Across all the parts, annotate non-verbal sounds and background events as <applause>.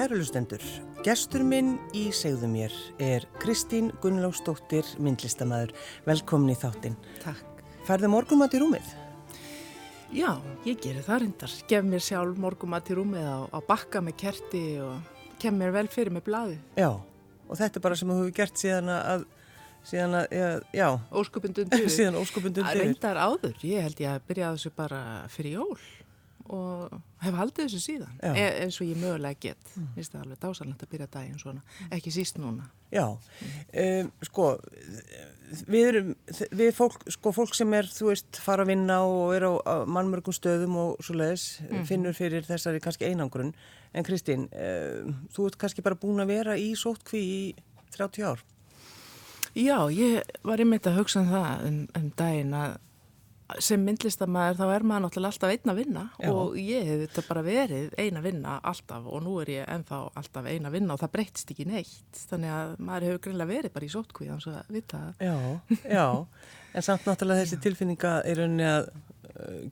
Kærulustendur, gestur minn í segðu mér er Kristín Gunnlaugsdóttir, myndlistamæður. Velkomin í þáttinn. Takk. Færðu morgumat í rúmið? Já, ég gerir það reyndar. Gef mér sjálf morgumat í rúmið á, á bakka með kerti og kem mér vel fyrir með bladi. Já, og þetta er bara sem þú hefur gert síðan að, síðan að, já, já. Óskupundun <laughs> fyrir. síðan óskupundun fyrir. Reyndar áður. Ég held ég að byrja þessu bara fyrir jól og hef haldið þessu síðan. E eins og ég mögulega get. Mm. það er alveg dásalegt að byrja daginn svona. Ekki síst núna. Já, um, sko við erum, við fólk sko fólk sem er, þú veist, fara að vinna og er á, mannmörgum stöðum og svo leiðis, mm finnur fyrir þessari kannski einangrun, en Kristín um, þú ert kannski bara búin að vera í sótkví í 30 ár. Já, ég var einmitt að hugsa um það um, um daginn að sem myndlistamæður þá er maður náttúrulega alltaf einn að vinna. Já. og ég hef þetta bara verið einn að vinna alltaf og nú er ég ennþá alltaf einn að vinna og það breytst ekki neitt. Þannig að maður hefur greinlega verið bara í sótkvíð þannig að vita Já, já, en samt náttúrulega þessi tilfinninga er rauninni að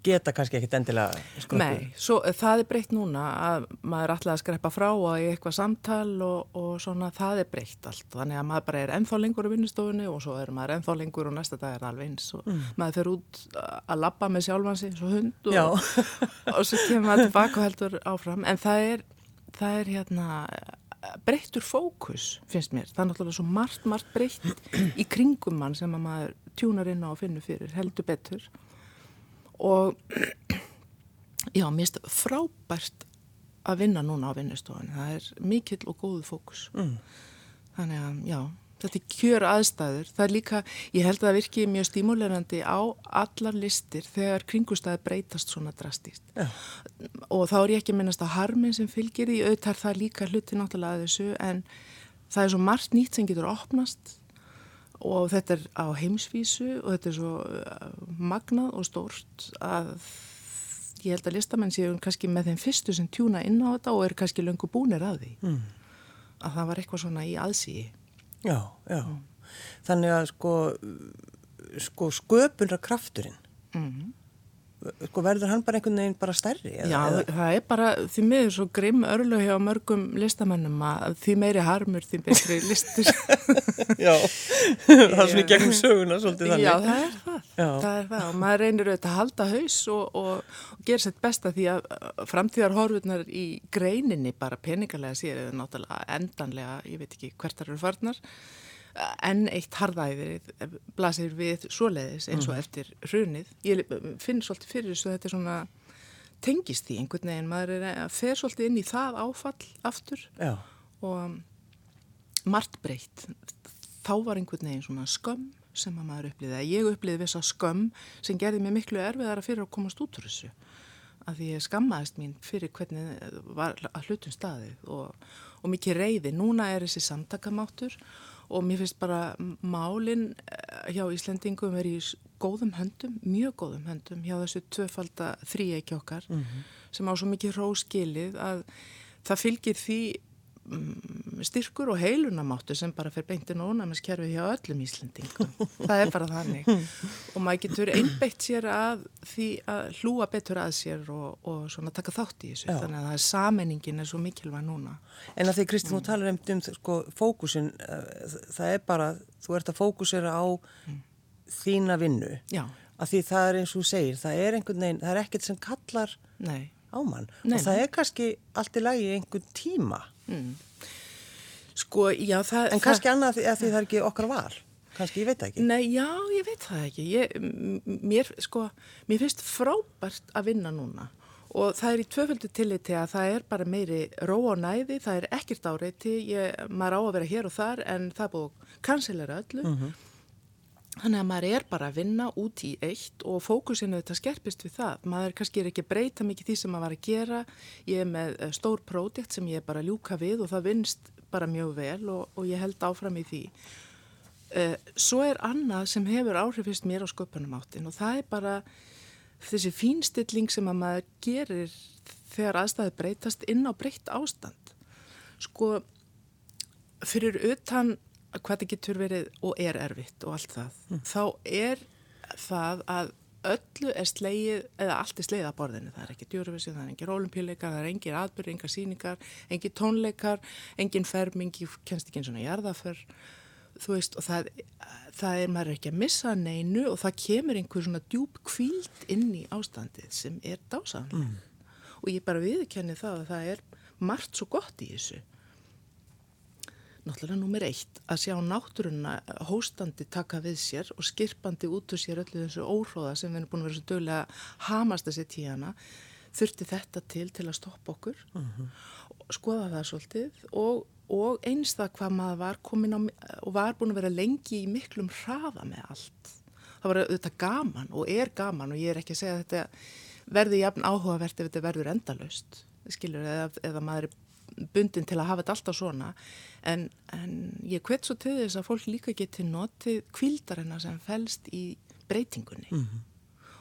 geta kannski ekkit endilega skröpu. Nei, svo, það er breytt núna að maður er alltaf að skrepa frá og í eitthvað samtal og, og svona það er breytt allt. Þannig að maður bara er ennþá lengur á vinnustofunni og svo er maður ennþá lengur og næsta dag er alveg eins og mm. maður fer út að lappa með sjálfansi eins og hund og, <laughs> og svo kemur maður tilbaka og heldur áfram. En það er, það er hérna breyttur fókus finnst mér. Það er náttúrulega svo margt, margt breytt í kringum mann sem maður tjúnar inn á að finna fyrir heldur betur og <clears throat> já, mér finnst frábært að vinna núna á vinnustofan það er mikill og góðu fókus. Mm. þannig að já þetta er kjör aðstæður, það er líka ég held að það virki mjög stímulerandi á allar listir þegar kringustæði breytast svona drastíst ja. og þá er ég ekki minnast á harmin sem fylgir í auðtar það líka hluti náttúrulega að þessu en það er svo margt nýtt sem getur opnast og þetta er á heimsvísu og þetta er svo uh, magnað og stórt að ég held að listamenn séu kannski með þeim fyrstu sem tjúna inn á þetta og er kannski löngu búnir að því mm. að það var eitthvað svona í aðsíi Já, já mm. þannig að sko, sko sköpunra krafturinn mm sko verður hann bara einhvern veginn bara stærri? Eða, Já, eða? það er bara því miður svo grimm örlu hjá mörgum listamennum að því meiri harmur því betri <laughs> listur Já, <laughs> það er svona gegnum söguna svolítið þannig Já, það er það, það, er það. og maður reynir auðvitað að halda haus og, og, og gera sér besta því að framtíðar horfurnar í greininni bara peningalega sér eða náttúrulega endanlega, ég veit ekki hvert það eru farnar enn eitt harðæðið blasir við svoleiðis eins og mm. eftir hrunið. Ég finn svolítið fyrir þess að þetta er svona tengist í einhvern veginn, maður er að fer svolítið inn í það áfall aftur Já. og margt breytt. Þá var einhvern veginn svona skömm sem að maður uppliði. Ég uppliði þess að skömm sem gerði mig miklu erfiðara fyrir að komast út úr þessu. Að því ég skammaðist mín fyrir hvernig var að hlutum staðið og, og mikið reyði. Núna er þessi samtakamáttur og mér finnst bara málinn eh, hjá Íslendingum er í góðum höndum, mjög góðum höndum hjá þessu tvöfalda þrýeiki okkar mm -hmm. sem á svo mikið róskilið að það fylgir því styrkur og heilunamáttu sem bara fer beintin og ónæmiskerfi hjá öllum Íslendingum. það er bara þannig og maður getur einbeitt sér að því að hlúa betur að sér og, og svona taka þátt í þessu Já. þannig að það er samenningin er svo mikilvæg núna En að því Kristinn, mm. þú talar um, um sko, fókusin, uh, það er bara, þú ert að fókusera á mm. þína vinnu. Já. Að því það er eins og þú segir, það er einhvern veginn, það er ekkert sem kallar Nei. á mann. Nei, og það er kannski allt í lagi einhvern tíma. Mm. Sko, já, það... En kannski það, annað að því, að því það er ekki okkar val. Kannski, ég veit það ekki. Nei, já, ég veit það ekki. Ég, mér, sko, mér finnst frábært að vinna núna og það er í tvöföldu tilliti að það er bara meiri ró og næði, það er ekkert áreiti, ég, maður á að vera hér og þar en það búið kansilera öllu. Mm -hmm. Þannig að maður er bara að vinna út í eitt og fókusinu þetta skerpist við það. Maður kannski er ekki breyta mikið því sem maður var að gera. Ég er með eh, stór pródekt sem ég er bara að ljúka við og það vinst bara mjög vel og, og ég held áfram í því. Uh, svo er annað sem hefur áhrifist mér á sköpunum áttin og það er bara þessi fínstilling sem að maður gerir þegar aðstæði breytast inn á breytt ástand sko fyrir utan hvað það getur verið og er erfitt og allt það mm. þá er það að öllu er sleið, eða allt er sleið að borðinu. Það er ekki djúruvissi, það er engin rólumpíleikar, það er engin aðbyrð, engin síningar, engin tónleikar, engin fermingi, kennst ekki eins og jarðaför. Þú veist, og það, það er maður ekki að missa neinu og það kemur einhver svona djúb kvíld inn í ástandið sem er dásamlega. Mm. Og ég bara viðkenni það að það er margt svo gott í þessu náttúrulega nummer eitt að sjá náttúruna hóstandi taka við sér og skirpandi út úr sér öllu þessu óhróða sem við erum búin að vera svo dögulega hamast að setja í hana þurfti þetta til til að stoppa okkur uh mhm. -huh. skoða það svolítið og, og einstað hvað maður var komin á og var búin að vera lengi í miklum hraða með allt það var auðvitað gaman og er gaman og ég er ekki að segja að þetta verði jafn áhugavert ef þetta verður endalöst skilur, eða, eða maður er bundin til að hafa þetta alltaf svona. En, en ég hvet svo til þess að fólk líka geti notið kvildarina sem fælst í breytingunni. Mm -hmm.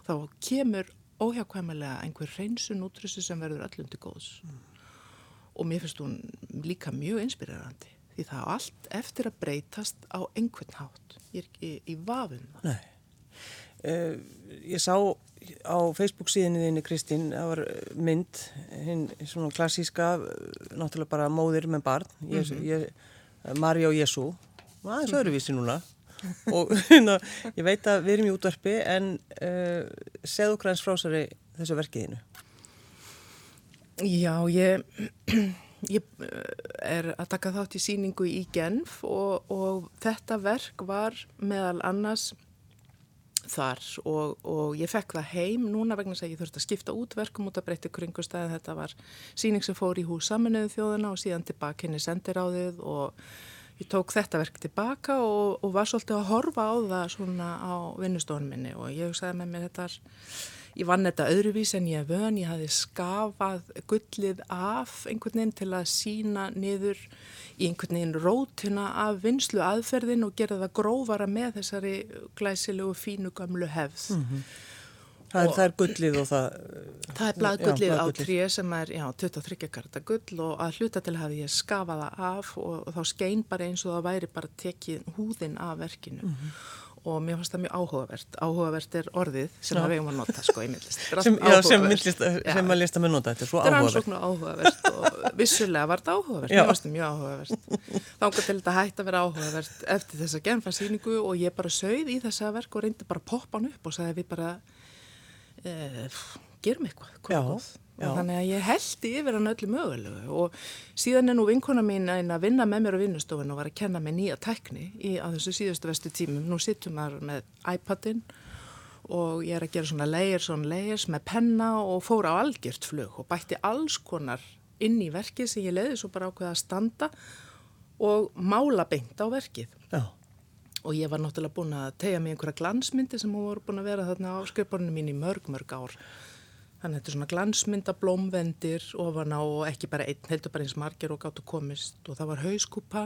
þá kemur óhjákvæmilega einhver reynsun útrúsi sem verður öllundi góðs. Mm. og mér finnst hún líka mjög inspirerandi því það allt eftir að breytast á einhvern hátt. Ég er ekki í vafum það. Nei uh, Ég sá á Facebook síðinu þinni Kristín, það var mynd hinn svona klassíska náttúrulega bara móðir með barn mm -hmm. ég, Mari og Jésu það er svo öruvísi núna. Og <laughs> ná, ég veit að við erum í útvarpi en uh, segðu græns frásari þessu verkiðinu Já, ég <clears throat> ég er að taka þátt í síningu í Genf og, og þetta verk var meðal annars þar og, og ég fekk það heim núna vegna að ég þurfti að skipta út verkum út að breytta kringustæði þetta var síning sem fór í hús saminuðu þjóðuna og síðan tilbaka henni sendiráðið og ég tók þetta verk tilbaka og, og var svolítið að horfa á það svona á vinnustofunum minni og ég hugsaði með mér þetta Ég vann þetta öðruvís en ég vön, ég hafi skafað gullið af einhvern veginn til að sína niður í einhvern veginn rótina af vinslu aðferðin og gera það grófara með þessari glæsilegu fínu gamlu hefð. Mm -hmm. Það er, það er gullið og það... Það er bladgullið á tríu sem er, já, 23 karta gull og að hluta til hafi ég skafaða af og, og þá skein bara eins og það væri bara tekið húðin af verkinu. Mm -hmm og mér fannst það mjög áhugavert. Áhugavert er orðið sem við hefum að nota sko í myndlist. Sem, já, sem, myndlist, sem að lista með nota þetta er svo áhugavert. áhugavert og vissulega var þetta áhugavert. Mér fannst þetta mjög áhugavert. Þá engar til þetta hætti að vera áhugavert eftir þessa genfarsýningu og ég bara sögð í þessa verk og reyndi bara að poppa hann upp og sagði við bara eh, gerum eitthvað já Já. og þannig að ég held yfir hann öllu mögulegu og síðan er nú vinkona mín að vinna með mér á vinnustofun og var að kenna mig nýja tekni í, á þessu síðustu vestu tímum. Nú sittum maður með iPadin og ég er að gera svona layers on layers með penna og fór á algjört flug og bætti alls konar inn í verkið sem ég leiði svo bara ákveða að standa og mála beint á verkið. Já. Og ég var náttúrulega búin að tegja mig einhverja glansmyndi sem voru búin að vera þarna á skrifborinu mín í mörg, mörg ár. Þannig að þetta er svona glansmynda blómvendir ofan á og ekki bara einn, heldur bara eins margir og gáttu komist. Og það var hauskúpa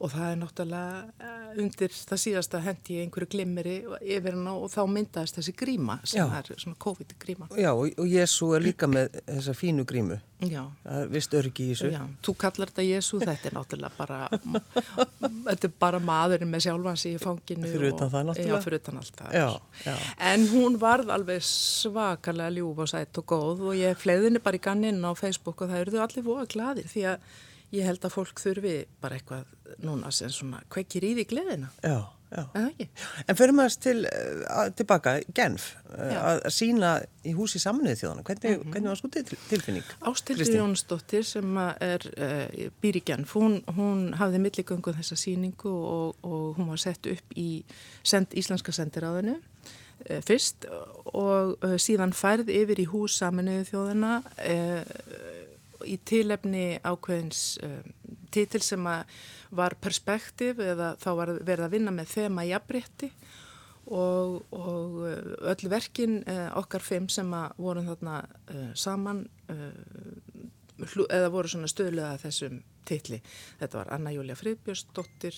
og það er náttúrulega eh, undir það síðasta hendi einhverju glimmeri yfir hann og þá myndaðist þessi gríma sem Já. er svona COVID-gríma. Já og, og Jésu er líka með þessa fínu grímu. Já. Það er vist örgi í þessu. Já, þú kallar þetta Jésu, þetta er náttúrulega bara, <laughs> þetta er bara maðurinn með sjálfansi í fanginu. Fyrir utan það náttúrulega. Já, fyrir utan allt það. Já, já. En hún varð alveg svakalega ljúf og sætt og góð og ég fleiðinni bara í ganninn á Facebook og það eruðu allir voða gladir því að ég held að fólk þurfi bara eitthvað núna sem svona kveikir í því gleðina. Já, já. En, en fyrir maður til, uh, tilbaka, Genf, uh, að sína í húsi saminuðið þjóðana, hvernig, mm -hmm. hvernig var sko til, tilfinning? Ástildur Jónsdóttir sem er uh, býr í Genf, hún, hún hafði milligöngu þessa síningu og, og hún var sett upp í send, Íslenska sendiráðinu fyrst og síðan færð yfir í hús saminuðið þjóðana í tilefni ákveðins um, títil sem var perspektiv eða þá var verið að vinna með þema jafnrétti og, og uh, öll verkin uh, okkar fimm sem vorum þarna uh, saman eða voru stöðlega þessum titli. Þetta var Anna Júlia Friðbjörnsdóttir,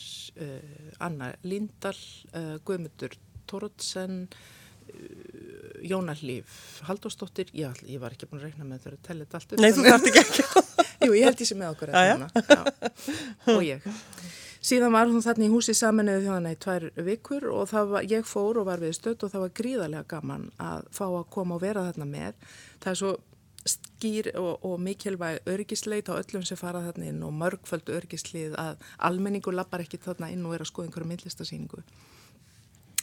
Anna Líndal, uh, Guðmundur Tórótsen Jónallíf Haldósdóttir, já, ég var ekki búin að reyna með þau að tella þetta allt upp. Nei, þú þarft ekki <laughs> ekki. Jú, ég held því sem með okkur það og ég. síðan var hún þarna í húsi saminuðu þjóðana í tvær vikur og var, ég fór og var við stödd og það var gríðarlega gaman að fá að koma og vera þarna með. Það er svo skýr og, og mikilvæg örgisleit á öllum sem fara þarna inn og mörgföld örgislið að almenningu lappar ekki þarna inn og er að skoða einhverju myndlistasýningu.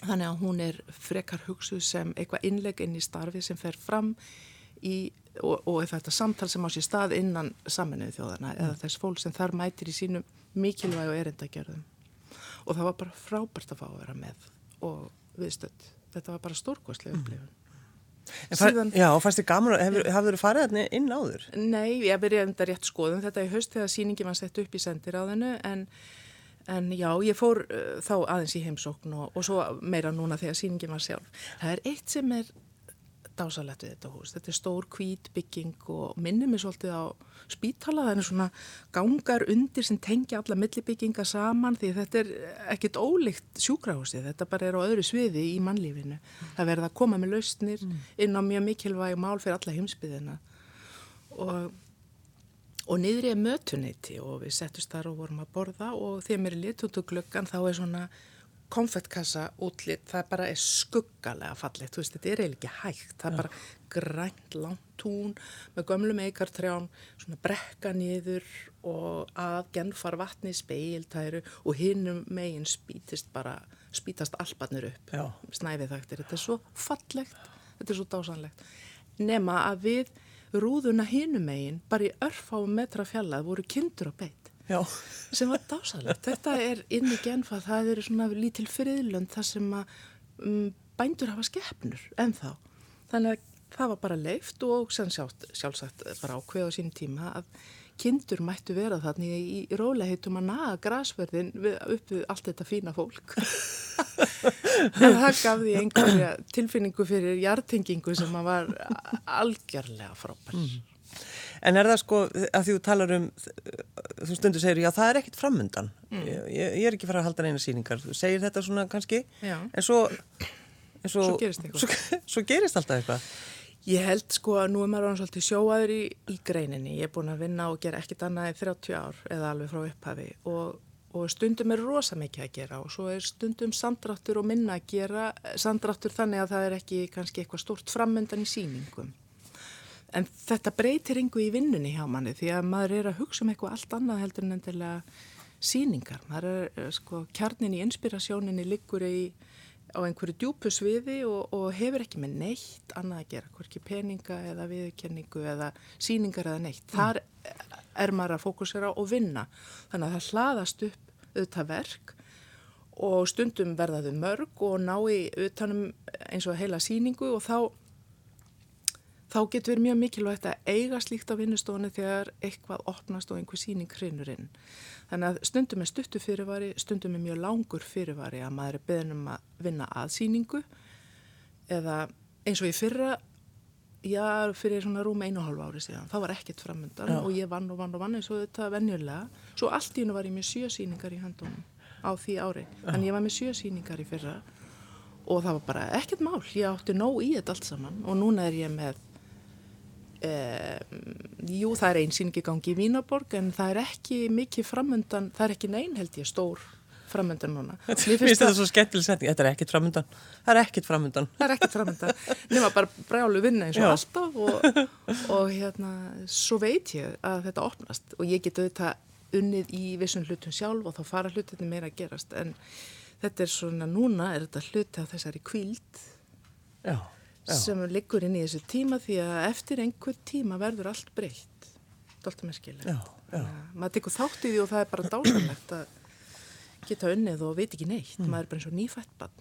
Þannig að hún er frekar hugsuð sem eitthvað innleg inn í starfi sem fer fram í, og, og þetta samtal sem á sér stað innan saminuðu þjóðana mm. eða þess fólk sem þar mætir í sínum mikilvæg og erindagjörðum. Og það var bara frábært að fá að vera með og viðstöld. Þetta var bara stórkostlega mm. upplifun. Síðan, já, og fannst þið gaman, hafðu þið farið hérna inn áður? Nei, ég byrjaði enda rétt skoðum þetta í haust þegar síningi var sett upp í sendiráðinu en, en já, ég fór uh, þá aðeins í heimsókn og, og svo meira núna þegar síningi var sjálf. Það er eitt sem er dásalett við þetta hús. Þetta er stór kvít bygging og minnir mér svolítið á spítala. Það er svona gangar undir sem tengja alla millibygginga saman því þetta er ekkit ólíkt sjúkrahúsið. Þetta bara er á öðru sviði í mannlífinu. Það verða að koma með lausnir mm. inn á mjög mikilvæg mál fyrir alla heimsbyðina. Og, og niðri er mötuneyti og við settust þar og vorum að borða og þegar mér er litut og glöggan þá er svona konfettkassa útlitt, það bara er skuggalega fallið, þú veist, þetta er eiginlega ekki hægt, það er bara grænt, langt tún með gömlum eikartrján, svona brekka niður og að genfar vatni speiltæru og hinnum megin spítist bara, spítast albarnir upp, snæfið þaktir, þetta er svo fallegt, þetta er svo dásanlegt, nema að við rúðuna hinnum megin, bara í örfáum metra fjallað voru kindur á beitt Já. sem var dásalegt. Þetta er inn í genfað, það eru svona lítil friðlönd þar sem að um, bændur hafa skeppnur en þá. Þannig að það var bara leift og sjálft, sjálfsagt bara ákveð á sín tíma að kindur mættu vera þarna í, í róliheitum að naga græsverðin upp við allt þetta fína fólk. <laughs> en það gaf því einhverja tilfinningu fyrir hjartengingu sem var algjörlega frábær. Mm. En er það sko, að þú talar um, þú stundur segir, já það er ekkit framundan, mm. ég, ég er ekki fara að halda neina síningar, þú segir þetta svona kannski, já. en svo, en svo, svo, gerist svo, svo gerist alltaf eitthvað. Ég held sko að nú er maður alveg svolítið sjóaður í, í greininni, ég er búin að vinna og gera ekkit annað í 30 ár eða alveg frá upphafi og, og stundum er rosa mikið að gera og svo er stundum samdráttur og minna að gera, samdráttur þannig að það er ekki kannski eitthvað stort framundan í síningum. En þetta breytir yngu í vinnunni hjá manni því að maður er að hugsa um eitthvað allt annað heldur en endilega síningar. Maður er, eh, sko, kjarnin í inspirasjóninni liggur í, á einhverju djúpu sviði og, og hefur ekki með neitt annað að gera, hvorki peninga eða viðkenningu eða síningar eða neitt. Mm. Þar er maður að fókusera og vinna. Þannig að það hlaðast upp auðvitað verk og stundum verðaðu mörg og ná í auðvitaðnum eins og heila síningu og þá þá getur verið mjög mikilvægt að eiga slíkt á vinnustofunni þegar eitthvað opnast og einhver síning hrinur inn. Þannig að stundum er stuttu fyrirvari, stundum er mjög langur fyrirvari að maður er beðnum að vinna aðsíningu eða eins og í fyrra, já, fyrir svona rúm einu og hálfu ári síðan, þá var ekkert framöndan og ég vann og vann og vann eins og þetta venjulega. Svo allt í hennu var ég með sjö síningar í handunum á því ári, en ég var með sjö síningar í fyrra og það var bara ekkert mál, ég átti nóg í þetta allt saman og núna er ég með Um, jú, það er einsýningi gangi í Vínaborg en það er ekki mikið framöndan, það er ekki neyn held ég stór framöndan núna. Mér finnst þetta svo skemmtileg setning, þetta er ekkit framöndan, það er ekkit framöndan. Það er ekkit framöndan, nema bara brjálu vinna eins og Já. alltaf og, og hérna, svo veit ég að þetta opnast og ég get auðvitað unnið í vissum hlutum sjálf og þá fara hlutinni meira að gerast en þetta er svona, núna er þetta hluti af þessari kvíld. Já Já. sem liggur inn í þessu tíma því að eftir einhver tíma verður allt breytt er alltaf merkilega maður tekur þátt í því og það er bara dásanlegt að geta unnið og veit ekki neitt mm. maður er bara eins og nýfætt bann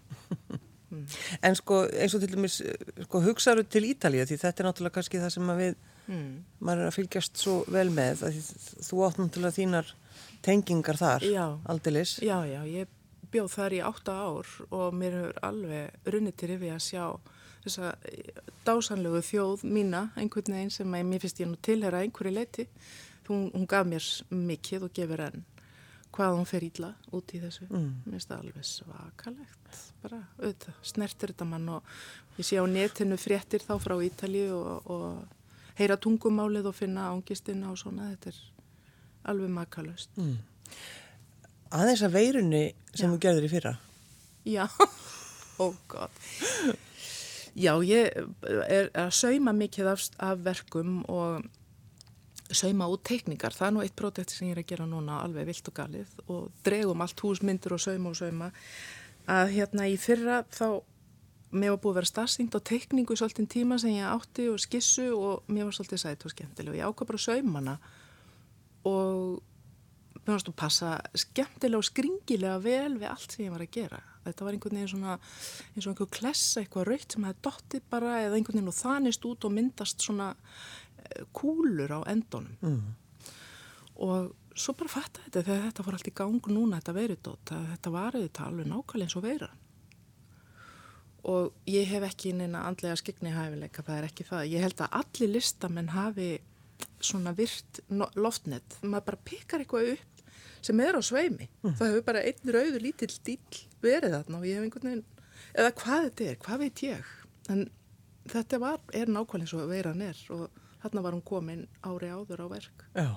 <laughs> mm. En sko eins og til dæmis sko, hugsaður til Ítalija því þetta er náttúrulega kannski það sem við mm. maður er að fylgjast svo vel með þú átt náttúrulega þínar tengingar þar já. aldilis Já, já, ég bjóð þar í átta ár og mér hefur alveg runnið til yfir að sjá þessa dásanlegu þjóð mína, einhvern veginn sem að mér finnst ég nú tilhera einhverju leiti hún, hún gaf mér mikið og gefur enn hvað hún fer íla út í þessu mm. mér finnst það alveg svakalegt bara auðvitað, snertir þetta mann og ég sé á netinu fréttir þá frá Ítali og, og heyra tungumálið og finna ángistina og svona, þetta er alveg makalust mm. aðeins að veirunni sem Já. þú gerður í fyrra. Já, <laughs> oh god. Já, ég er að sauma mikið af, af verkum og sauma út teikningar. Það er nú eitt prótekt sem ég er að gera núna alveg vilt og galið og dregum allt húsmyndur og sauma og sauma. Að hérna í fyrra þá mér var búið að vera starfsyngt á teikningu svolítið tíma sem ég átti og skissu og mér var svolítið sætt og skemmtileg og ég ákvað bara saumana og mér varst að passa skemmtilega og skringilega vel við allt sem ég var að gera. Þetta var einhvern veginn svona eins og einhver klessa, eitthvað raukt sem hefði dottið bara eða einhvern veginn og þanist út og myndast svona eh, kúlur á endunum. Mm. Og svo bara fatta þetta þegar þetta fór allt í gang núna, þetta verið dótt, þetta var auðvitað alveg nákvæmlega eins og veira og ég hef ekki neina andlega skegni hæfileika, það er ekki það. Ég held að allir listamenn hafi svona virt loftnett, maður bara pekar eitthvað upp sem er á sveimi. Mm. Það hefur bara einn rauður lítill dýll verið þarna og ég hef einhvern veginn, eða hvað þetta er, hvað veit ég. En þetta var, er nákvæmlega eins og veiran er og þarna var hún komin ári áður á verk. Já.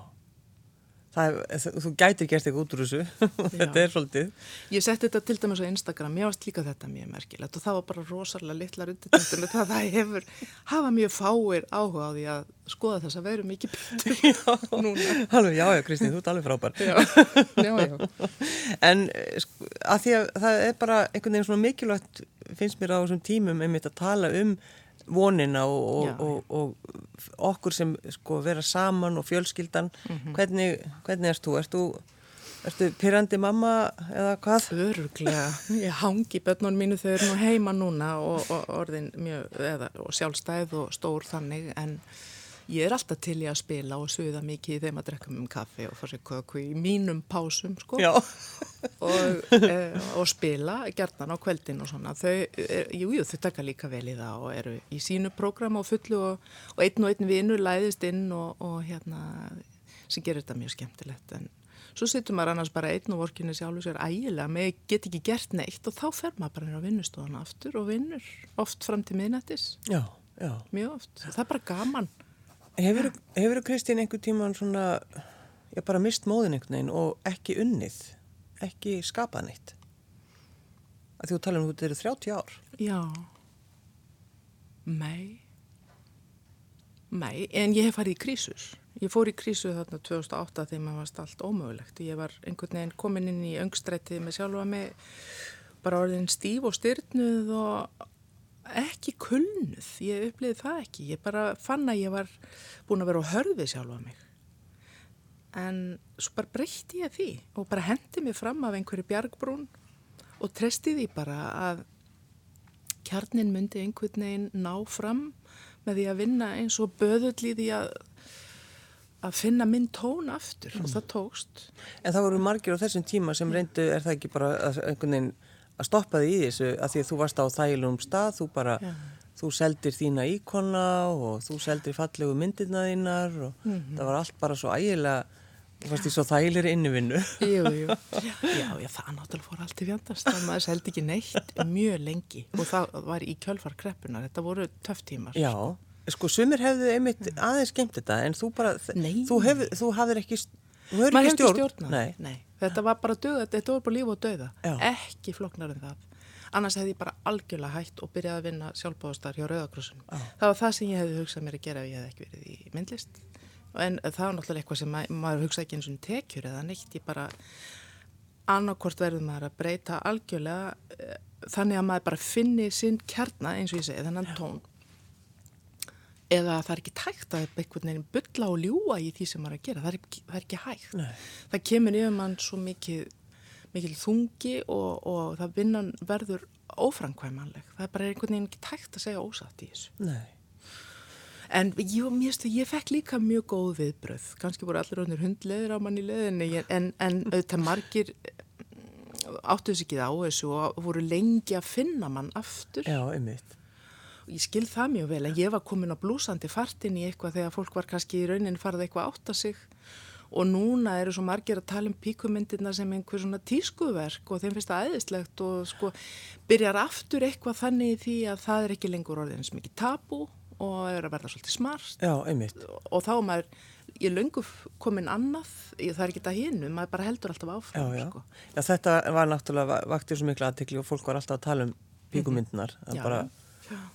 Það, þú gætir gert eitthvað út úr þessu, <laughs> þetta er svolítið. Ég setti þetta til dæmis á Instagram, ég varst líka þetta mjög merkilegt og það var bara rosalega litlar undirtættunni það það hefur, hafa mjög fáir áhuga á því að skoða þess að veru mikið betur <laughs> núna. Alveg, já, já, Kristín, þú ert alveg frábær. Já, já, já. <laughs> En sko, að því að það er bara einhvern veginn svona mikilvægt, finnst mér á þessum tímum einmitt að tala um vonina og, og, og, og okkur sem sko vera saman og fjölskyldan mm -hmm. hvernig, hvernig erst þú? Erst þú Erstu pyrrandi mamma eða hvað? Öruglega, ég hangi börnun mínu þau eru nú heima núna og, og orðin mjög, eða og sjálfstæð og stór þannig en ég er alltaf til ég að spila og suða mikið þegar maður drekka um kaffi og fara sér köku í mínum pásum sko. <laughs> Og, e, og spila gertan á kveldin og svona. Þau, e, jú, jú, þau taka líka vel í það og eru í sínu prógram á fullu og, og einn og einn vinur læðist inn og, og hérna sem gerir þetta mjög skemmtilegt. En svo sittur maður annars bara einn og vorkinni sjálfur sér ægilega, með get ekki gert neitt og þá fer maður bara á vinnustofana aftur og vinnur oft fram til minnættis mjög oft, það er bara gaman Hefur þú Kristín einhver tíman svona, ég bara mist móðin einhvern veginn og ekki unnið, ekki skapað neitt? Að þú tala um að þetta eru 30 ár. Já, mei, mei, en ég hef farið í krísus. Ég fór í krísu þarna 2008 þegar maður varst allt ómögulegt. Ég var einhvern veginn komin inn í öngstrættið með sjálfa mig, bara orðin stíf og styrnuð og ekki kulnuð, ég uppliði það ekki. Ég bara fann að ég var búin að vera á hörði sjálfa mig. En svo bara breytti ég því og bara hendi mig fram af einhverju bjargbrún og treysti því bara að kjarnin myndi einhvern veginn ná fram með því að vinna eins og böðull í því að að finna minn tón aftur. Mm. og það tókst. En það voru margir á þessum tíma sem reyndu, er það ekki bara einhvern veginn að stoppa þig í þessu að því að þú varst á þælum stað, þú bara, Já. þú seldir þína íkonna og þú seldir fallegu myndirna þínar og mm -hmm. það var allt bara svo ægilega, þú varst í svo þælir innivinnu. Jú, jú, <laughs> já, já, það náttúrulega fór allt í fjandast, það maður seldi ekki neitt mjög lengi og það var í kjölfar kreppunar, þetta voru töff tímar. Já, sko, sumir hefðu einmitt aðeins skemmt þetta en þú bara, Nei. þú, hef, þú hafðir ekki, þú hefur ekki stjórn. stjórn. Nei, nei. Þetta var bara döða, þetta var bara líf og döða, Já. ekki floknar en það. Annars hefði ég bara algjörlega hægt og byrjaði að vinna sjálfbóðastar hjá Rauðakrossunum. Það var það sem ég hefði hugsað mér að gera ef ég hefði ekki verið í myndlist. En það var náttúrulega eitthvað sem maður, maður hugsaði ekki eins og tekjur eða neitt. Ég bara annarkort verður maður að breyta algjörlega eh, þannig að maður bara finni sinn kjarna eins og ég segi, þennan tón eða það er ekki tægt að einhvern veginn bylla og ljúa í því sem maður er að gera. Það er ekki, það er ekki hægt. Nei. það kemur yfir mann svo mikið mikil þungi og, og það vinnan verður óframkvæmanleg. Það er bara einhvern veginn ekki tægt að segja ósatt í þessu. Nei. en ég, ég, ég fekk líka mjög góð viðbröð kannski voru allir önnur hundleður á mann í leðinni en, en auðvitað margir áttuðs ekki á þessu og voru lengi að finna mann aftur. Já, einmitt Ég skil það mjög vel en ég var komin á blúsandi fartin í eitthvað þegar fólk var kannski í raunin farið eitthvað átt að sig og núna eru svo margir að tala um píkumyndirna sem einhver svona tískuverk og þeim finnst það aðeinslegt og sko byrjar aftur eitthvað þannig því að það er ekki lengur orðin sem ekki tabu og er að verða svolítið smart Já, og þá er maður ég er löngu komin annað, ég, það er ekki það hinu, maður bara heldur alltaf áfram. Já, já. Sko. já þetta var náttúrulega vaktir svo miklu aðtekli og fólk var alltaf að tala um píkumyndunar. Mm Já. bara,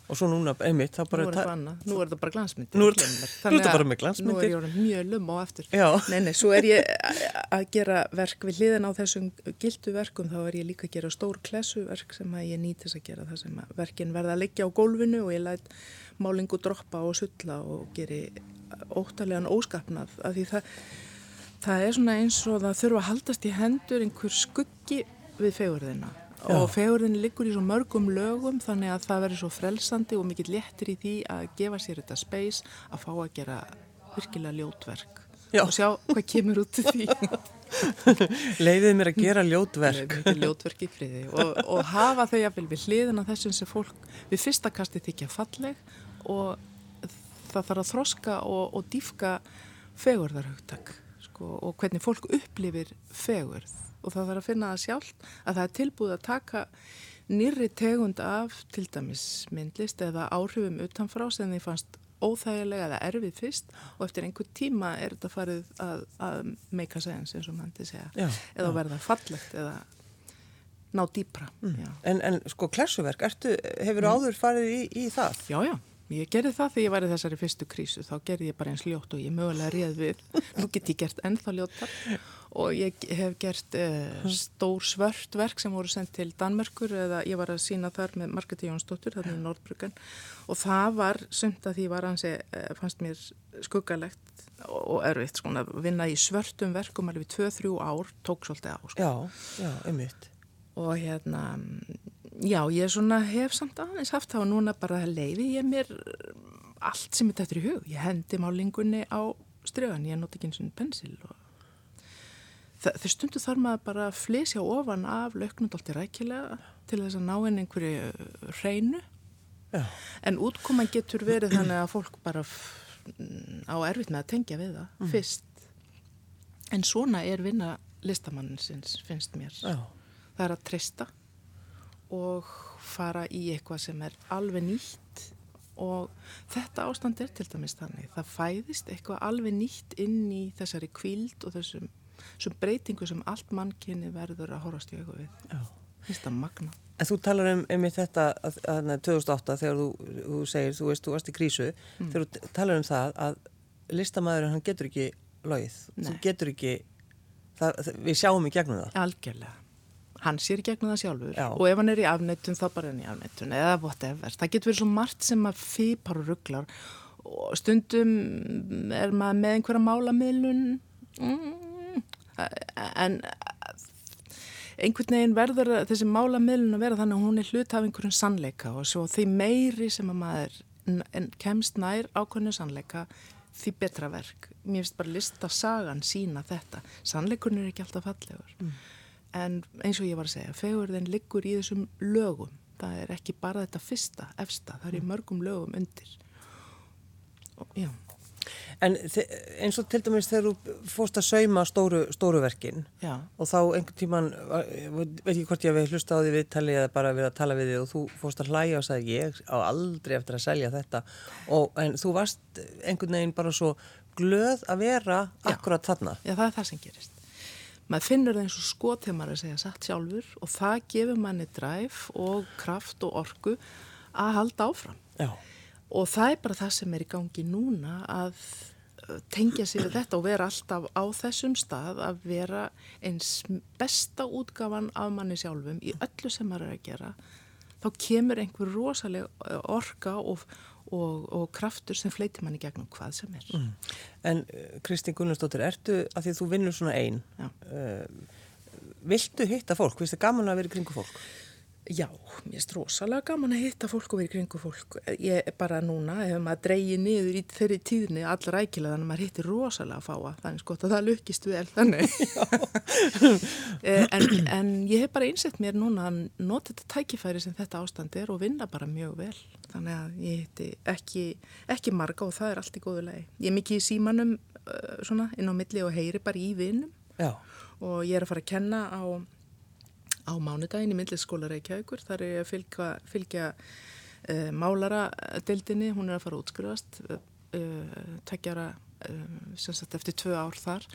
og svo núna, einmitt, þá Nú bara... er ta- þetta annað, nú er þetta bara glansmyndir. Nú er þetta- Þannig nú er þetta að bara með Nú glansmyndir. er ég orðin mjög lum á eftir. Já. Nei, nei, svo er ég að gera verk við hliðin á þessum gildu verkum, þá er ég líka að gera stór klessuverk sem að ég nýtis að gera það sem að verkin verða að liggja á gólfinu og ég læt málingu droppa og sulla og geri óttalegan óskapnað af því það, það er svona eins og það þurfa að haldast í hendur einhver skuggi við fegurðina og fegurðin liggur í svo mörgum lögum þannig að það verður svo frelsandi og mikill léttir í því að gefa sér þetta space að fá að gera virkilega ljótverk. Já. og sjá hvað kemur út í því. <laughs> Leiðið mér að gera ljótverk. mikið ljótverk í friði. Og, og hafa þau jafnvel við hliðina þessum sem fólk við fyrsta kasti þykja falleg og það þarf að þroska og, og dýfka fegurðarhugtak sko, og hvernig fólk upplifir fegurð og það þarf að finna það sjálft að það er tilbúið að taka nýri tegund af til dæmis myndlist eða áhrifum utanfrá sem því fannst óþægilega eða erfið fyrst og eftir einhver tíma er þetta farið að, að make a sense eins og mann til segja. Já, eða verða fallegt eða ná dýpra já. En, en sko, klessuverk, ertu, hefur áður farið í, í það? já, já, ég gerði það þegar ég var í þessari fyrstu krísu. Þá gerði ég bara eins ljótt og ég mögulega réð við. Nú get ég gert ennþá ljóttar og ég hef gert uh, stór svört verk sem voru sendt til Danmörkur eða ég var að sína þar með Margreti Jónsdóttur þarna í Nordbruggan og það var sumt að því var hansi uh, fannst mér skuggalegt og, erfitt sko að vinna í svörtum verkum alveg 2-3 ár tók svolítið á sko. Já, já, einmitt. og hérna já, ég svona hef samt aðeins haft og núna bara leiði ég mér allt sem er þetta í hug ég hendi málingunni á strögan ég noti ekki eins og pensil og þau stundu þarf maður bara að flysja ofan af lauknundolti rækilega til þess að ná inn einhverju hreinu. Já, en útkoman getur verið þannig að fólk bara á erfitt með að tengja við það fyrst. En svona er vinna listamanninsins finnst mér. Já, það er að treysta og fara í eitthvað sem er alveg nýtt og þetta ástand er til dæmis þannig. Það fæðist eitthvað alveg nýtt inn í þessari kvíld og þessum, þessum breytingu sem allt mannkinni verður að horfast í auku við. Já. finnst það magna. En þú talar um einmitt þetta að, að, að 2008 þegar þú, þú segir, þú veist, þú varst í krísu, þegar þú talar um það að listamæðurinn hann getur ekki logið, þú getur ekki, það, við sjáum í gegnum það. algjörlega. Hann sér gegnum það sjálfur Já. og ef hann er í afnettun þá bara er hann í afnettun eða whatever, það getur verið svo margt sem að fýpar og rugglar og stundum er maður með einhverja málamiðlun. Mm, en einhvern veginn verður þessi málamiðlun að vera þannig að hún er hlut af einhverjum sannleika og svo því meiri sem að maður kemst nær ákveðinu sannleika því betra verk. Mér finnst bara lista sagan sína þetta. Sannleikurinn er ekki alltaf fallegur. En eins og ég var að segja, fegurðin liggur í þessum lögum. Það er ekki bara þetta fyrsta, efsta, það er í mörgum lögum undir. Og, já, En eins og til dæmis þegar þú fórst að sauma stóru, stóru verkin já, og þá einhvern tíman, veit ekki hvort ég hef hlusta á því viðtali eða bara verið að tala við þig og þú fórst að hlæja og sagði ég á aldrei eftir að selja þetta og en þú varst einhvern veginn bara svo glöð að vera Já. akkurat þarna. já, það er það sem gerist. Maður finnur það eins og skot þegar maður er að segja satt sjálfur og það gefur manni dræf og kraft og orku að halda áfram. Já. Og það er bara það sem er í gangi núna að uh, tengja við þetta og vera alltaf á þessum stað að vera eins besta útgafan af manni sjálfum í öllu sem maður er að gera. Þá kemur einhver rosaleg uh, orka og, og, og kraftur sem fleitir manni gegnum hvað sem er. Mm. En uh, Kristín Gunnarsdóttir, ertu að því að þú vinnur svona einn, uh, viltu hitta fólk? Vist þið gaman að vera kringu fólk? Já, mér er rosalega gaman að hitta fólk og vera í kringu fólk. Ég er bara núna, ef maður dreigir niður í þeirri tíðni allra rækilega, þannig að maður hittir rosalega að fáa. Þannig sko að það lukkist vel þannig. <laughs> <laughs> Eh, en, en ég hef bara einsett mér núna að nota þetta tækifæri sem þetta ástand er og vinna bara mjög vel. Þannig að ég hitti ekki, ekki marga og það er allt í góðu lagi. Ég er mikið í símanum uh, svona inn á milli og heyri bara í vinum Já. og ég er að fara að kenna á, á mánudaginn í myndlisskóla Reykjavíkur. Þar er ég að fylgja, fylgja uh, málara-deildinni, hún er að fara að útskrifast, uh, tekjara um, sem sagt eftir tvö ár þar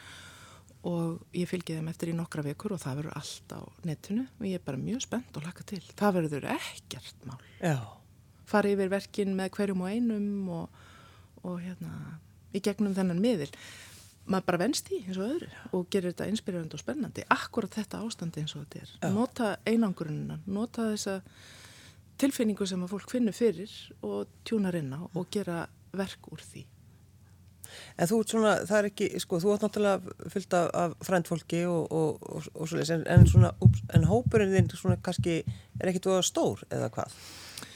og ég fylgi þeim eftir í nokkra vekur og það verður allt á netinu og ég er bara mjög spennt og laka til. Það verður ekkert mál. Já. Fari yfir verkin með hverjum og einum og, og hérna í gegnum þennan miðil. Maður bara venst í eins og öðru og gerir þetta inspirerandi og spennandi. Akkurat þetta ástandi eins og þetta er. Já. Nota einangrunina, nota þessa tilfinningu sem að fólk finnur fyrir og tjúnar inn á og gera verk úr því. En þú ert svona, það er ekki, sko, þú ert náttúrulega fyllt af, af frændfólki og, og, og, og svo leiðis, en, en svona, ups, en hópurinn þinn svona kannski er ekkit þú að stór eða hvað?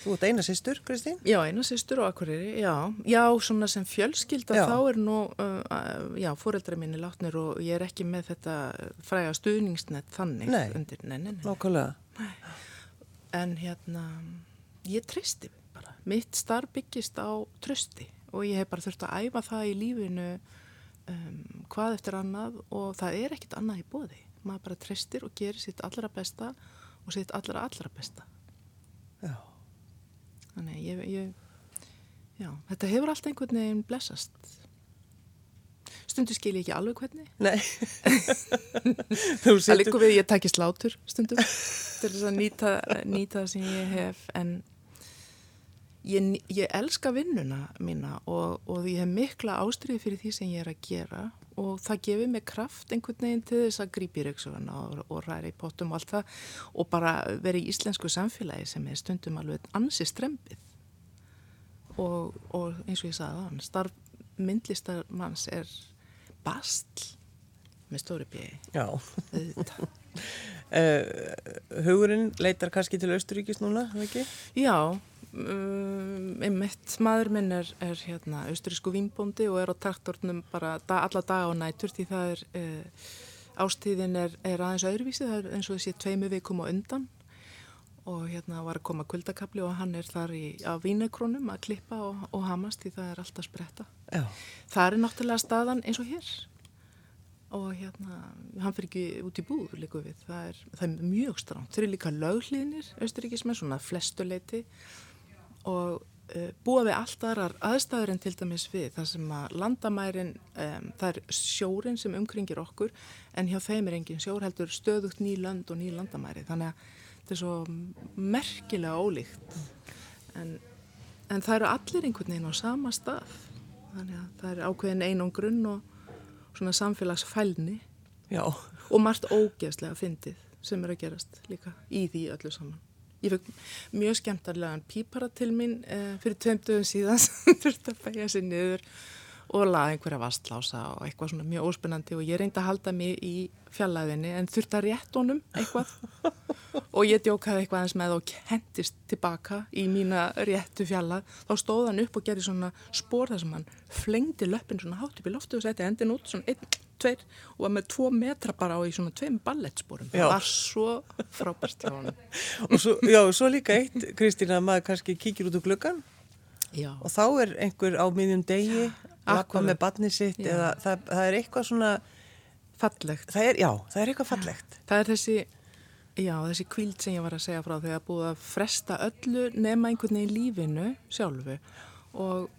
Þú ert eina sýstur, Kristín? Já, eina sýstur og akkurýri, já. Já, svona sem fjölskylda Já. þá er nú, uh, já, fóreldra minni látnir og ég er ekki með þetta fræga stuðningsnett þannig Nei. undir, nei, nei, nei. Nákvæmlega. En hérna, ég tristi bara. Mitt starf byggist á trösti og ég hef bara þurft að æfa það í lífinu um, hvað eftir annað og það er ekkit annað í bóði. Maður bara tristir og gerir sitt allra besta og sitt allra allra besta. Já. Þannig ég, ég, já, þetta hefur allt einhvern veginn blessast. Stundu skil ég ekki alveg hvernig. Nei. <laughs> Það líkur við ég takki slátur stundum til þess að nýta, nýta það sem ég hef en ég, ég elska vinnuna mína og, og ég hef mikla ástriði fyrir því sem ég er að gera og það gefur mig kraft einhvern veginn til þess að grípi rauksugana og, og ræri í pottum og allt það og bara vera í íslensku samfélagi sem er stundum alveg ansi strempið og, og eins og ég sagði starf myndlistarmanns er bastl með stóri bjögi, já. auðvitað. Uh, hugurinn leitar kannski til Austuríkis núna, eða ekki? Já, um, einmitt maður minn er, er hérna austurísku vínbóndi og er á traktornum bara da, alla daga og nætur því það er uh, ástíðin er, er aðeins öðruvísi, það er eins og þessi tveimu vikum á undan og hérna var að koma kuldakabli og hann er þar í, á vínekrónum að klippa og, og hamast því það er alltaf spretta. Já. Það er náttúrulega staðan eins og hér og hérna, hann fyrir ekki út í búð líka við, það er, það er mjög stránt. Þeir eru líka löglínir, austuríkismenn, svona flestuleiti og uh, búa við allt aðrar aðstæður en til dæmis við, það sem að landamærin, um, það er sjórin sem umkringir okkur, en hjá þeim er engin sjór heldur stöðugt ný lönd og ný landamæri, þannig að þetta er svo merkilega ólíkt. En, en það eru allir einhvern veginn á sama stað. Þannig að það er ákveðin einangrunn og svona samfélagsfælni Já. og margt ógeðslega fyndið sem er að gerast líka í því öllu saman. Ég fekk mjög skemmtarlegan pípara til mín eh, fyrir tveimtuðum síðan <laughs> sem þurfti að bæja sér niður og laði einhverja vastlása og eitthvað svona mjög óspennandi og ég reyndi að halda mig í fjallaðinni en þurfti að rétt honum eitthvað. Og ég djókaði eitthvað eins með og kendist tilbaka í mína réttu fjallað þá stóð hann upp og gerði svona spór þar sem hann flengdi löppin svona hátt upp í loftu og setti hendin út svona einn, tveir og var með tvo metra bara á í svona tveim ballettspórum Já. það var svo frábært hjá hann <laughs> Og svo, já, svo líka eitt, Kristín, að maður kannski kíkir út úr gluggan Já, og þá er einhver á miðjum degi, lappa með barnið sitt Já. eða það, það er eitthvað svona, fallegt það er, já, það er eitthvað fallegt. Það er þessi, já, þessi kvíld sem ég var að segja frá þegar búið að fresta öllu nema einhvern veginn í lífinu sjálfu og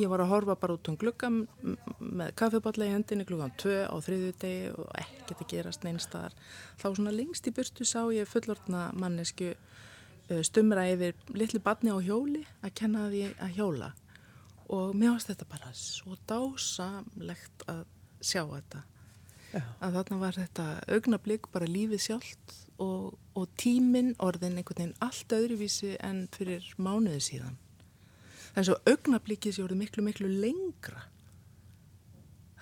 ég var að horfa bara út um gluggan með kaffiballa í hendinni gluggan 2 á þriðju degi og ekkert að gerast neinstaðar. Þá svona lengst í burtu sá ég fullortna mannesku uh, stumra yfir litlu badni á hjóli að kenna því að hjóla og mér varst þetta bara svo dásamlegt að sjá þetta að þarna var þetta augnablík bara lífið sjálft og, og tíminn orðin einhvern veginn allt öðruvísi en fyrir mánuði síðan. Er svo augnablíkið sem orðið miklu, miklu lengra.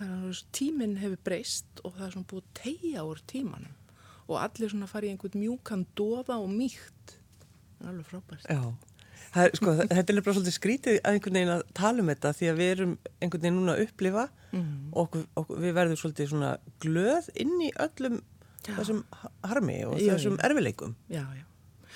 Er svo tíminn hefur breyst og það er svona búið að tegja úr tímanum og allir svona farið í einhvern mjúkan doða og mýkt. Er alveg frábært. Já, er, sko, þetta er bara svolítið skrítið að einhvern veginn að tala um þetta því að við erum einhvern veginn núna að upplifa Mm. og okkur, okkur, við verðum svolítið svona glöð inn í öllum Já. þessum harmi og Já, þessum erfileikum. Já.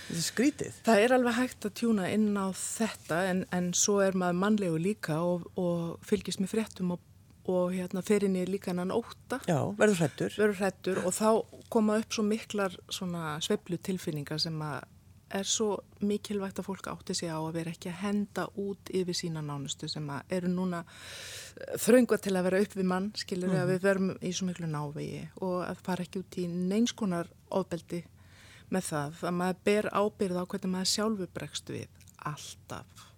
Þetta er skrítið. Það er alveg hægt að tjúna inn á þetta en, en svo er maður mannlegu líka og, og fylgist með fréttum og, og hérna, fer inn í líka hennan óta, Já, verður hrættur og þá koma upp svo miklar svona sveiflu tilfinningar sem að er svo mikilvægt að fólk átti sig á að vera ekki að henda út yfir sína nánustu sem eru núna eh, þraunga til að vera upp við mann, skilur mm. að við verum í svo miklu návegi og að fara ekki út í neinskonar ofbeldi með það, að maður ber ábyrð á hvernig maður sjálfu bregst við alltaf.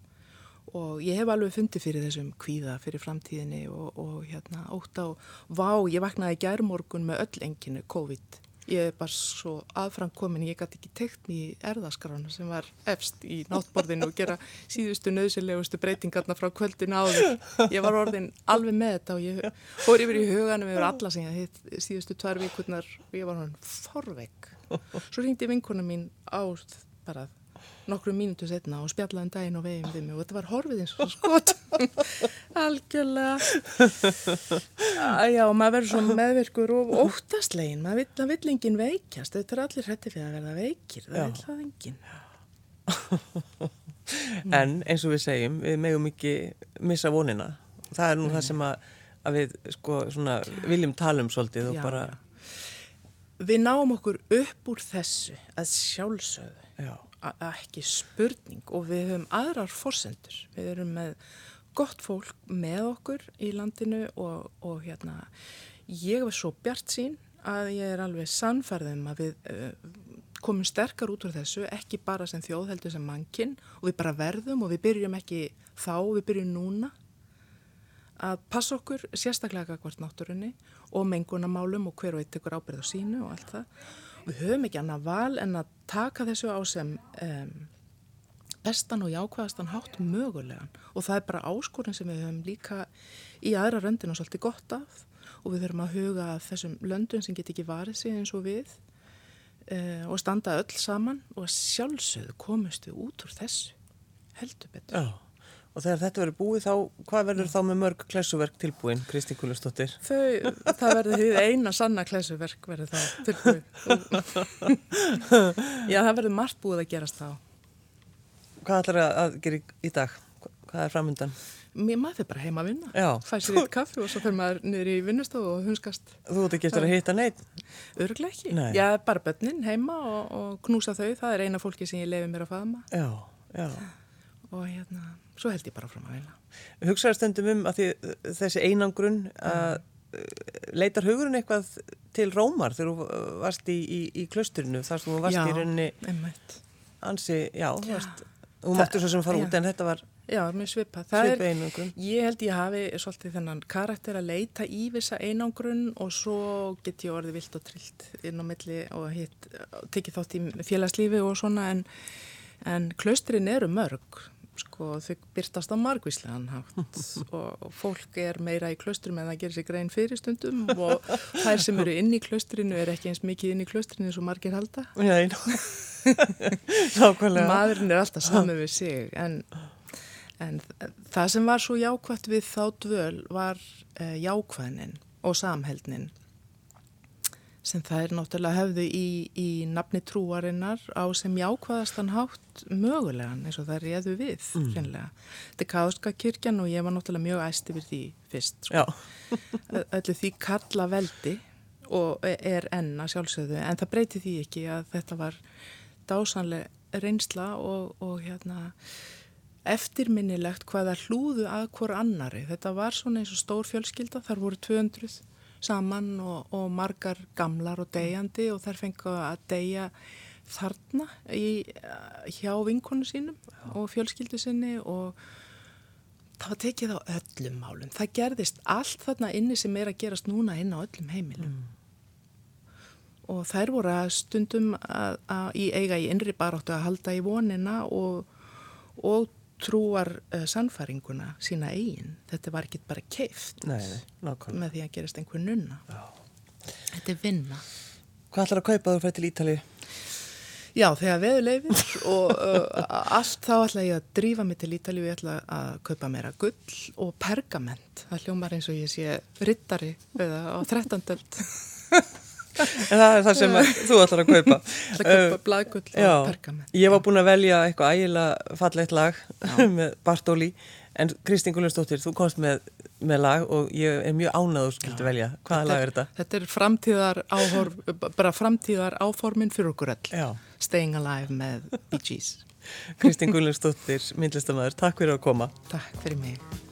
Og ég hef alveg fundið fyrir þessum kvíða fyrir framtíðinni og, og hérna ótt á, vá, ég vaknaði gærmorgun með öll enginu COVID ég er bara svo aðframkomin ég gæti ekki mér í erðaskrana sem var efst í náttborðinu og gera síðustu nöðsilegustu breytingarna frá kvöldin áður. Ég var orðin alveg með þetta og ég fór yfir í huganum yfir alla sem ég hitt síðustu tvær vikurnar og ég var hann forvegg svo ringdi vinkona mín á bara nokkru mínutu setna og spjallaði um daginn og veginn við mig og þetta var horfið eins og skot. <laughs> Algjörlega. Já, maður verður svo meðvirkur og óttastlegin, maður vill, vill engin veikjast, þetta er allir hrætti fyrir að verða veikir. Það vil það engin <laughs> En eins og við segjum, við megum ekki missa vonina, það er nú Nei. það sem að, að við sko svona viljum tala um svolítið og já, bara já. Við náum okkur upp úr þessu að sjálfsögðu. Já ekki spurning og við höfum aðrar fórsendur. Við erum með gott fólk með okkur í landinu og, og hérna ég var svo bjart sín að ég er alveg sannferðum að við uh, komum sterkar út úr þessu, ekki bara sem þjóðheldur sem mannkinn og við bara verðum og við byrjum ekki þá, við byrjum núna að passa okkur sérstaklega hvert náttúrunni og mengunamálum og hver og eitt ykkur ábyrð á sínu og allt það við höfum ekki annað val en að taka þessu á sem um, bestan og jákvæðastan hátt mögulegan og það er bara áskorinn sem við höfum líka í aðra röndinu svolítið gott af og við höfum að huga þessum löndun sem get ekki varið sig eins og við uh, og standa öll saman og sjálfsögðu komust við út úr þessu heldur betur. Já. Og þegar þetta verður búið þá, hvað verður þá með mörg klessuverk tilbúin, Kristi Kulustóttir? Þau, það verður því eina sanna klessuverk verður þá tilbúin. <laughs> Já, það verður margt búið að gerast þá. Hvað ætlar að gera í dag? Hvað er framöndan? Mér maður fyrir bara heima að vinna. Já. Fæ sér eitt kaffi og svo fyrir maður niður í vinnustofu og hunskast. Þú ert ekki eftir að hitta neitt? Örglega ekki. Nei. Já, bara börnin heima og, og knúsa þau. Það er eina fólki sem ég lefi mér að faðma. Já, já. Og hérna svo held ég bara fram að vilja. Hugsaður stundum um að því, þessi einangrun að mm. leitar hugurinn eitthvað til Rómar þegar þú varst í, í, í klusturinu þar sem þú varst já, í rauninni einmitt. ansi, já, já. Varst, þú mættu svo sem fara út en þetta var Já, mér svipa. Það er, ég held ég hafi svolítið þennan karakter að leita í vissa einangrun og svo get ég orðið vilt og trillt inn á milli og hitt, tekið þátt í félagslífi og svona en, en klaustrin eru mörg sko þau byrtast á margvíslegan hátt <laughs> og fólk er meira í klöstrum en það gerir sig grein fyrir stundum og þær sem eru inn í klöstrinu er ekki eins mikið inn í klöstrinu eins og margir halda. Já, <laughs> maðurinn er alltaf saman við sig en, en það sem var svo jákvæmt við þá dvöl var uh, jákvæðnin og samheldnin sem það er náttúrulega höfðu í, í nafni trúarinnar á sem jákvæðastan hátt mögulegan eins og það réðu við mm. hreinlega. Þetta er Káðska kirkjan og ég var náttúrulega mjög æst yfir því fyrst. Sko. Öllu því kalla veldi og e, er enna sjálfsögðu en það breyti því ekki að þetta var dásanlega reynsla og, og hérna eftirminnilegt hvaða hlúðu að hver annari. Þetta var svona eins og stór fjölskylda, þar voru 200 saman og, og margar gamlar og deyjandi og þær fengið að deyja þarna í, hjá vinkonu sínum Já. og fjölskyldu sinni og það var tekið á öllum málum. Það gerðist allt þarna inni sem er að gerast núna inn á öllum heimilum. Mm. Og þær voru að stundum að, að í eiga í innri baráttu að halda í vonina og, og trúar uh, sannfæringuna sína eigin. Þetta var ekki bara keift með því að gerast einhver nunna. Já. Þetta er vinna. Hvað ætlar að kaupa þú fyrir til Ítali? Já, þegar veðu leifir <laughs> og uh, allt þá ætla ég að drífa mig til Ítali og ég ætla að kaupa meira gull og pergament. Það hljómar eins og ég sé rittari eða á 13. en það er það sem þú ætlar að kaupa Það kaupa uh, bladgull og pergament Ég var búin að velja eitthvað ægila fallegt lag <laughs> með Bartóli en Kristín Gullunstóttir, þú komst með með lag og ég er mjög ánað og skildi velja. Hvaða lag er þetta? Þetta er framtíðar, áhorf, bara framtíðar áformin fyrir okkur. Já. Staying Alive með Bee Gees. Kristín Gullensdóttir, myndlistamæður, takk fyrir að koma. Takk fyrir mig.